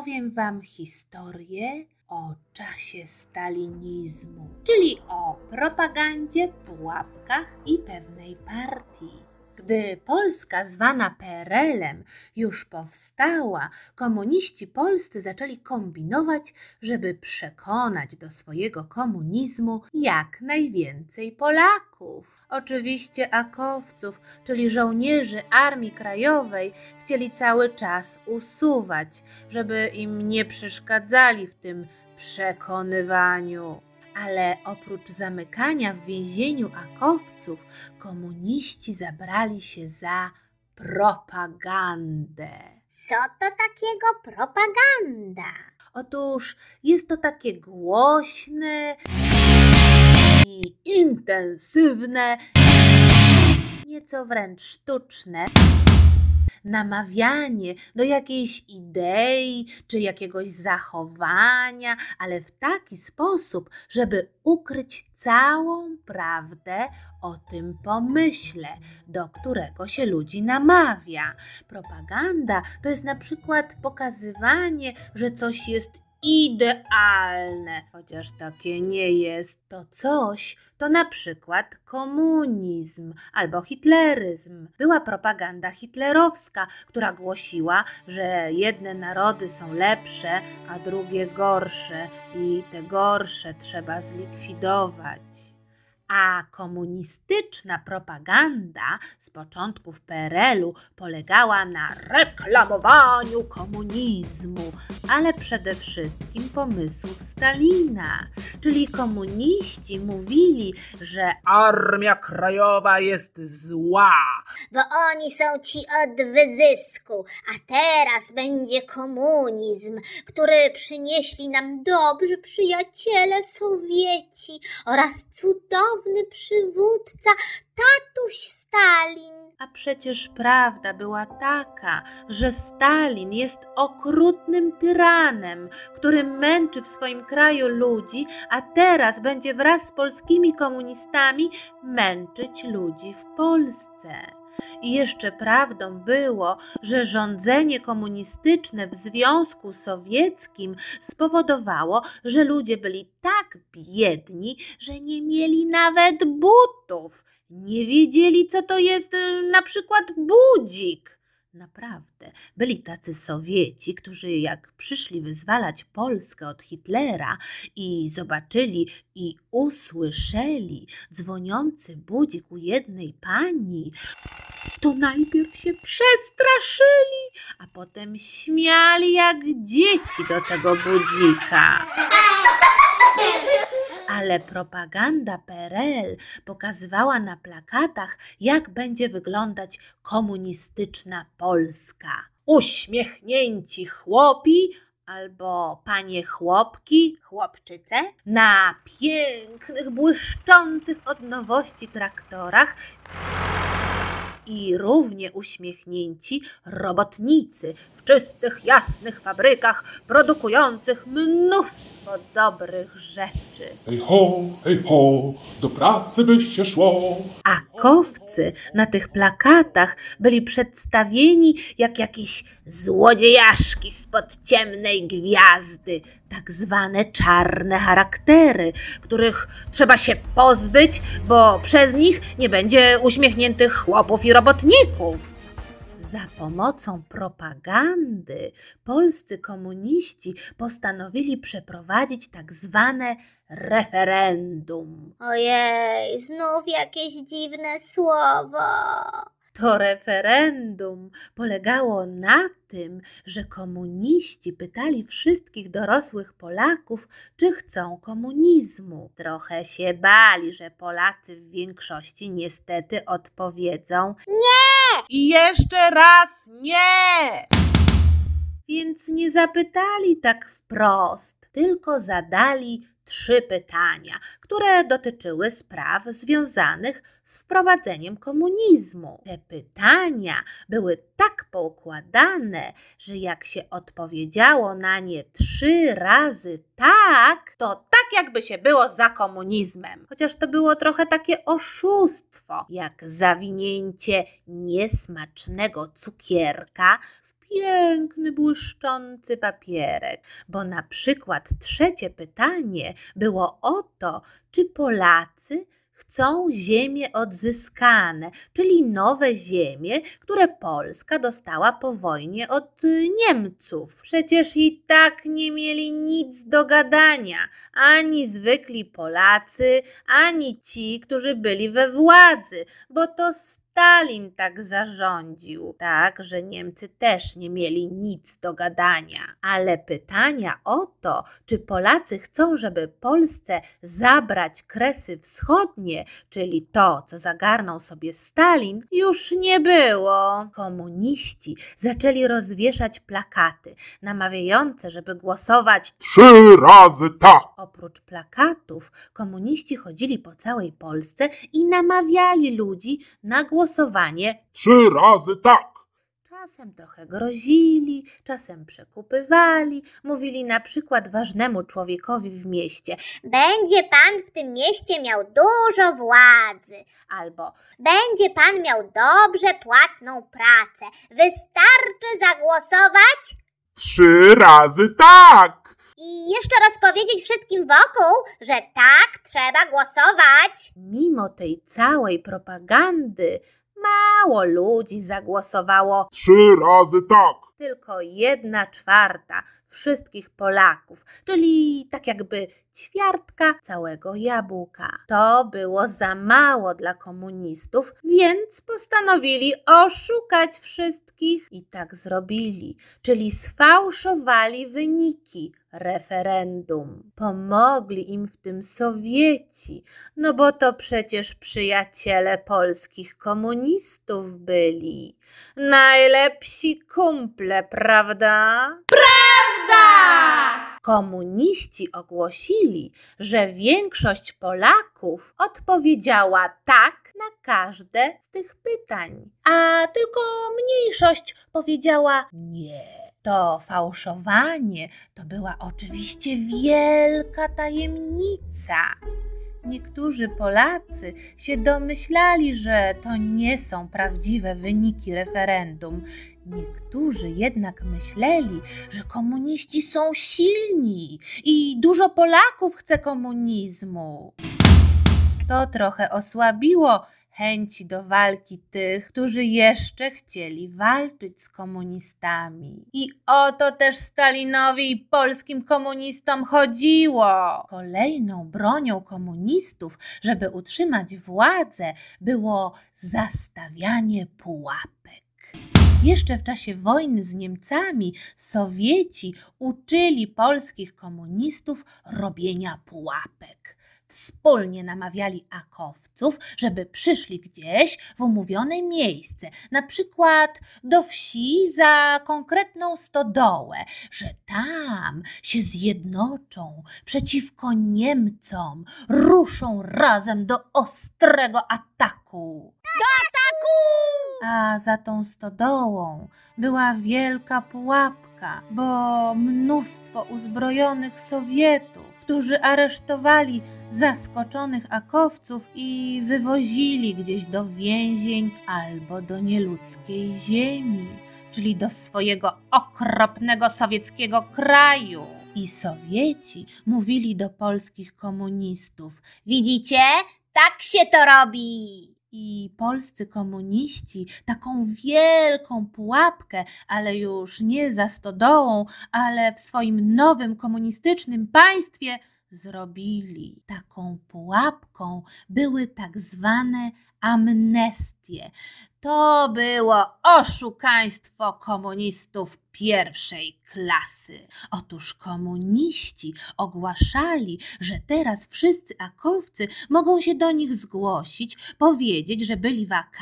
opowiem Wam historię o czasie stalinizmu, czyli o propagandzie, pułapkach i pewnej partii. Gdy Polska zwana PRL-em już powstała, komuniści polscy zaczęli kombinować, żeby przekonać do swojego komunizmu jak najwięcej Polaków. Oczywiście akowców, czyli żołnierzy Armii Krajowej, chcieli cały czas usuwać, żeby im nie przeszkadzali w tym przekonywaniu ale oprócz zamykania w więzieniu akowców, komuniści zabrali się za propagandę. Co to takiego propaganda? Otóż jest to takie głośne i intensywne, nieco wręcz sztuczne namawianie do jakiejś idei czy jakiegoś zachowania, ale w taki sposób, żeby ukryć całą prawdę o tym pomyśle, do którego się ludzi namawia. Propaganda to jest na przykład pokazywanie, że coś jest idealne, chociaż takie nie jest. To coś to na przykład komunizm albo hitleryzm. Była propaganda hitlerowska, która głosiła, że jedne narody są lepsze, a drugie gorsze i te gorsze trzeba zlikwidować a komunistyczna propaganda z początków PRL-u polegała na reklamowaniu komunizmu, ale przede wszystkim pomysłów Stalina. Czyli komuniści mówili, że Armia Krajowa jest zła, bo oni są ci od wyzysku, a teraz będzie komunizm, który przynieśli nam dobrzy przyjaciele Sowieci oraz cudowni cudowny przywódca, tatuś Stalin. A przecież prawda była taka, że Stalin jest okrutnym tyranem, który męczy w swoim kraju ludzi, a teraz będzie wraz z polskimi komunistami męczyć ludzi w Polsce. I jeszcze prawdą było, że rządzenie komunistyczne w Związku Sowieckim spowodowało, że ludzie byli tak biedni, że nie mieli nawet butów. Nie wiedzieli, co to jest y, na przykład budzik. Naprawdę, byli tacy Sowieci, którzy jak przyszli wyzwalać Polskę od Hitlera i zobaczyli i usłyszeli dzwoniący budzik u jednej pani, to najpierw się przestraszyli, a potem śmiali jak dzieci do tego budzika. Ale propaganda PRL pokazywała na plakatach, jak będzie wyglądać komunistyczna Polska. Uśmiechnięci chłopi albo panie chłopki, chłopczyce, na pięknych, błyszczących od nowości traktorach i równie uśmiechnięci robotnicy w czystych, jasnych fabrykach produkujących mnóstwo dobrych rzeczy. Hej ho, hej ho, do pracy by się szło. A kowcy na tych plakatach byli przedstawieni jak jakieś złodziejaszki spod ciemnej gwiazdy, tak zwane czarne charaktery, których trzeba się pozbyć, bo przez nich nie będzie uśmiechniętych chłopów i robotników. Za pomocą propagandy polscy komuniści postanowili przeprowadzić tak zwane referendum. Ojej, znów jakieś dziwne słowo. To referendum polegało na tym, że komuniści pytali wszystkich dorosłych Polaków, czy chcą komunizmu. Trochę się bali, że Polacy w większości niestety odpowiedzą nie! I jeszcze raz nie! Więc nie zapytali tak wprost, tylko zadali trzy pytania, które dotyczyły spraw związanych z wprowadzeniem komunizmu. Te pytania były tak poukładane, że jak się odpowiedziało na nie trzy razy tak, to tak jakby się było za komunizmem. Chociaż to było trochę takie oszustwo, jak zawinięcie niesmacznego cukierka piękny, błyszczący papierek, bo na przykład trzecie pytanie było o to, czy Polacy chcą ziemie odzyskane, czyli nowe ziemie, które Polska dostała po wojnie od y, Niemców. Przecież i tak nie mieli nic do gadania, ani zwykli Polacy, ani ci, którzy byli we władzy, bo to Stalin tak zarządził, tak, że Niemcy też nie mieli nic do gadania. Ale pytania o to, czy Polacy chcą, żeby Polsce zabrać kresy wschodnie, czyli to, co zagarnął sobie Stalin, już nie było. Komuniści zaczęli rozwieszać plakaty, namawiające, żeby głosować Trzy razy tak. Oprócz plakatów, komuniści chodzili po całej Polsce i namawiali ludzi na głosowanie. Trzy razy tak. Czasem trochę grozili, czasem przekupywali, mówili na przykład ważnemu człowiekowi w mieście Będzie pan w tym mieście miał dużo władzy. albo Będzie pan miał dobrze płatną pracę. Wystarczy zagłosować Trzy razy tak. I jeszcze raz powiedzieć wszystkim wokół, że tak trzeba głosować. mimo tej całej propagandy mało ludzi zagłosowało Trzy razy tak. Tylko jedna czwarta wszystkich Polaków, czyli tak jakby ćwiartka całego jabłka. To było za mało dla komunistów, więc postanowili oszukać wszystkich i tak zrobili, czyli sfałszowali wyniki referendum. Pomogli im w tym Sowieci, no bo to przecież przyjaciele polskich komunistów byli. Najlepsi kumple, prawda? Komuniści ogłosili, że większość Polaków odpowiedziała tak na każde z tych pytań, a tylko mniejszość powiedziała nie. To fałszowanie to była oczywiście wielka tajemnica. Niektórzy Polacy się domyślali, że to nie są prawdziwe wyniki referendum. Niektórzy jednak myśleli, że komuniści są silni i dużo Polaków chce komunizmu. To trochę osłabiło chęci do walki tych, którzy jeszcze chcieli walczyć z komunistami. I o to też Stalinowi i polskim komunistom chodziło. Kolejną bronią komunistów, żeby utrzymać władzę, było zastawianie pułapek. Jeszcze w czasie wojny z Niemcami Sowieci uczyli polskich komunistów robienia pułapek. Wspólnie namawiali akowców, żeby przyszli gdzieś w umówione miejsce, na przykład do wsi za konkretną stodołę, że tam się zjednoczą przeciwko Niemcom, ruszą razem do ostrego ataku. A za tą stodołą była wielka pułapka, bo mnóstwo uzbrojonych Sowietów, którzy aresztowali zaskoczonych akowców i wywozili gdzieś do więzień albo do nieludzkiej ziemi, czyli do swojego okropnego sowieckiego kraju. I Sowieci mówili do polskich komunistów: Widzicie? Tak się to robi. I polscy komuniści taką wielką pułapkę, ale już nie za stodołą, ale w swoim nowym komunistycznym państwie zrobili. Taką pułapką były tak zwane amnestie. To było oszukaństwo komunistów pierwszej klasy. Otóż komuniści ogłaszali, że teraz wszyscy akowcy mogą się do nich zgłosić, powiedzieć, że byli w AK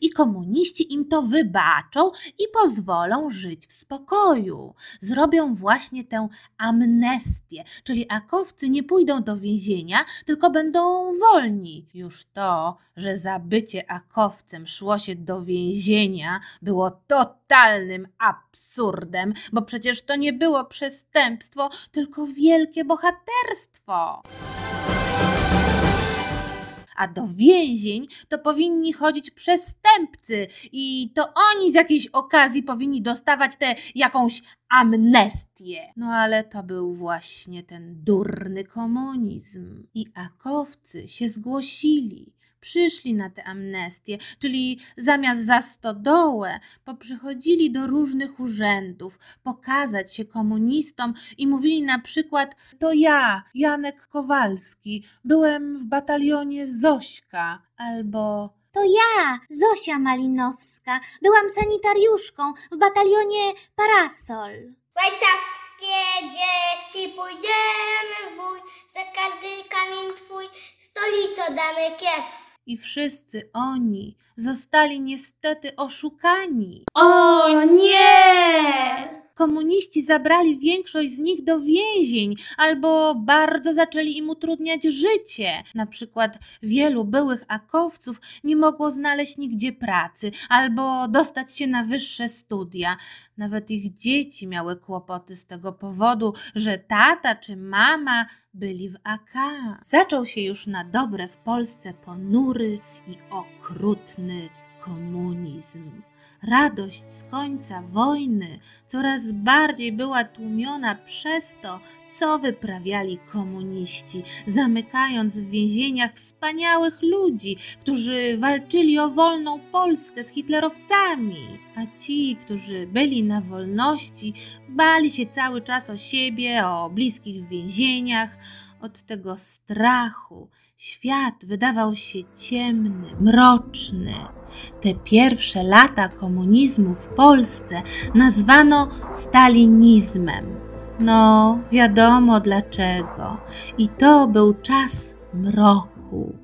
i komuniści im to wybaczą i pozwolą żyć w spokoju. Zrobią właśnie tę amnestię, czyli akowcy nie pójdą do więzienia, tylko będą wolni. Już to, że za bycie akowcem szło się do więzienia, było totalnym absurdem, bo przecież to nie było przestępstwo, tylko wielkie bohaterstwo. a do więzień to powinni chodzić przestępcy i to oni z jakiejś okazji powinni dostawać tę jakąś amnestię. No ale to był właśnie ten durny komunizm i akowcy się zgłosili. Przyszli na tę amnestię, czyli zamiast za stodołę poprzychodzili do różnych urzędów pokazać się komunistom i mówili na przykład to ja, Janek Kowalski, byłem w batalionie Zośka albo To ja, Zosia Malinowska, byłam sanitariuszką w batalionie Parasol. Warszawskie dzieci, pójdziemy w bój, za każdy kamień twój, stolicą damy kiew. I wszyscy oni zostali niestety oszukani. O nie! Komuniści zabrali większość z nich do więzień albo bardzo zaczęli im utrudniać życie. Na przykład wielu byłych akowców nie mogło znaleźć nigdzie pracy albo dostać się na wyższe studia. Nawet ich dzieci miały kłopoty z tego powodu, że tata czy mama byli w AK. Zaczął się już na dobre w Polsce ponury i okrutny komunizm. Radość z końca wojny coraz bardziej była tłumiona przez to, co wyprawiali komuniści, zamykając w więzieniach wspaniałych ludzi, którzy walczyli o wolną Polskę z hitlerowcami. A ci, którzy byli na wolności, bali się cały czas o siebie, o bliskich w więzieniach. Od tego strachu świat wydawał się ciemny, mroczny. Te pierwsze lata komunizmu w Polsce nazwano stalinizmem. No, wiadomo dlaczego. I to był czas mroku.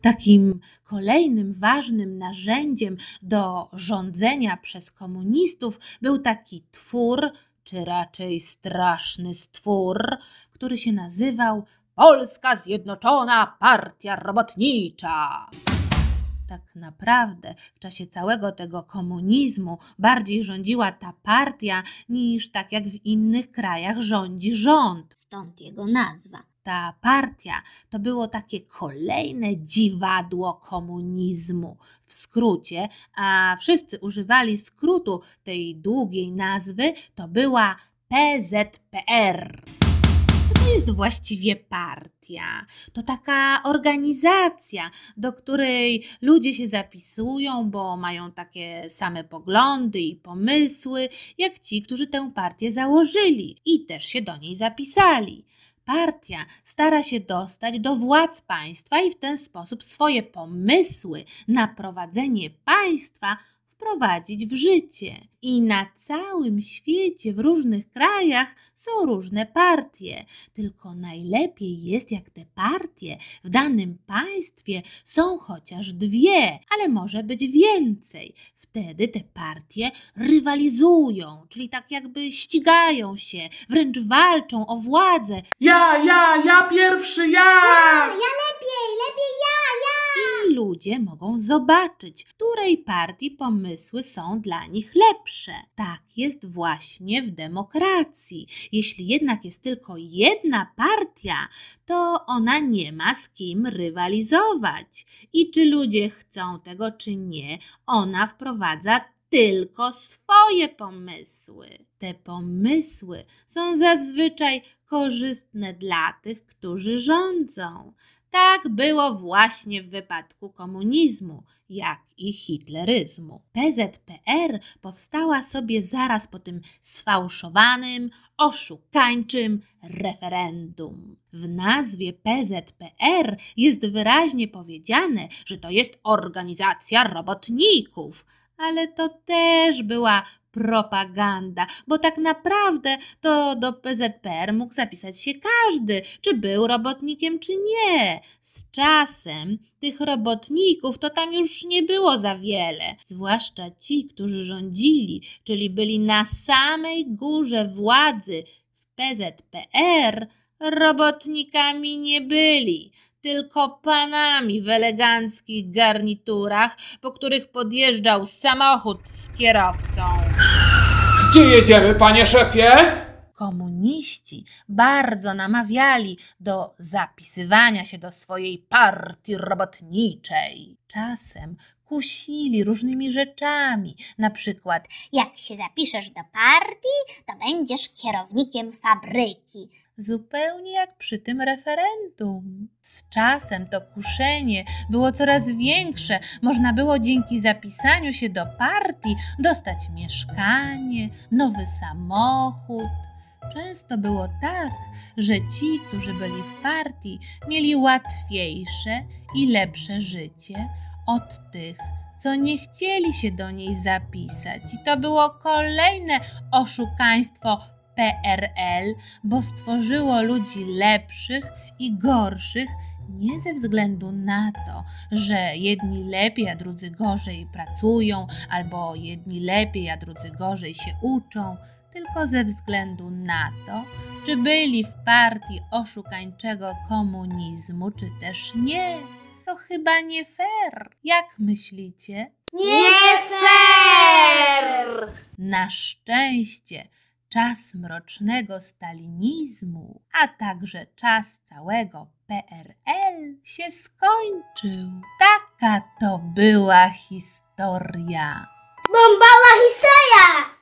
Takim kolejnym ważnym narzędziem do rządzenia przez komunistów był taki twór, czy raczej straszny stwór, który się nazywał Polska Zjednoczona Partia Robotnicza. Tak naprawdę w czasie całego tego komunizmu bardziej rządziła ta partia niż tak jak w innych krajach rządzi rząd. Stąd jego nazwa. Ta partia to było takie kolejne dziwadło komunizmu. W skrócie, a wszyscy używali skrótu tej długiej nazwy, to była PZPR. Co to jest właściwie partia? To taka organizacja, do której ludzie się zapisują, bo mają takie same poglądy i pomysły, jak ci, którzy tę partię założyli i też się do niej zapisali. Partia stara się dostać do władz państwa i w ten sposób swoje pomysły na prowadzenie państwa wprowadzić w życie. I na całym świecie, w różnych krajach są różne partie. Tylko najlepiej jest, jak te partie w danym państwie są chociaż dwie, ale może być więcej. Wtedy te partie rywalizują, czyli tak jakby ścigają się, wręcz walczą o władzę Ja, ja, ja pierwszy, ja! lepiej, lepiej ja, ja! I ludzie mogą zobaczyć, której partii pomysły są dla nich lepsze. Tak jest właśnie w demokracji. Jeśli jednak jest tylko jedna partia, to ona nie ma z kim rywalizować. I czy ludzie chcą tego, czy nie, ona wprowadza tylko swoje pomysły. Te pomysły są zazwyczaj korzystne dla tych, którzy rządzą. Tak było właśnie w wypadku komunizmu, jak i hitleryzmu. PZPR powstała sobie zaraz po tym sfałszowanym, oszukańczym referendum. W nazwie PZPR jest wyraźnie powiedziane, że to jest organizacja robotników, ale to też była propaganda, bo tak naprawdę to do PZPR mógł zapisać się każdy, czy był robotnikiem, czy nie. Z czasem tych robotników to tam już nie było za wiele, zwłaszcza ci, którzy rządzili, czyli byli na samej górze władzy w PZPR, robotnikami nie byli tylko panami w eleganckich garniturach, po których podjeżdżał samochód z kierowcą. Gdzie jedziemy, panie szefie? Komuniści bardzo namawiali do zapisywania się do swojej partii robotniczej. Czasem kusili różnymi rzeczami, na przykład Jak się zapiszesz do partii, to będziesz kierownikiem fabryki. Zupełnie jak przy tym referendum. Z czasem to kuszenie było coraz większe. Można było dzięki zapisaniu się do partii dostać mieszkanie, nowy samochód. Często było tak, że ci, którzy byli w partii, mieli łatwiejsze i lepsze życie od tych, co nie chcieli się do niej zapisać. I to było kolejne oszukaństwo PRL, bo stworzyło ludzi lepszych i gorszych nie ze względu na to, że jedni lepiej, a drudzy gorzej pracują, albo jedni lepiej, a drudzy gorzej się uczą, tylko ze względu na to, czy byli w partii oszukańczego komunizmu, czy też nie. To chyba nie fair. Jak myślicie? Nie fair! Na szczęście czas mrocznego stalinizmu, a także czas całego PRL się skończył. Taka to była historia. Bombała historia!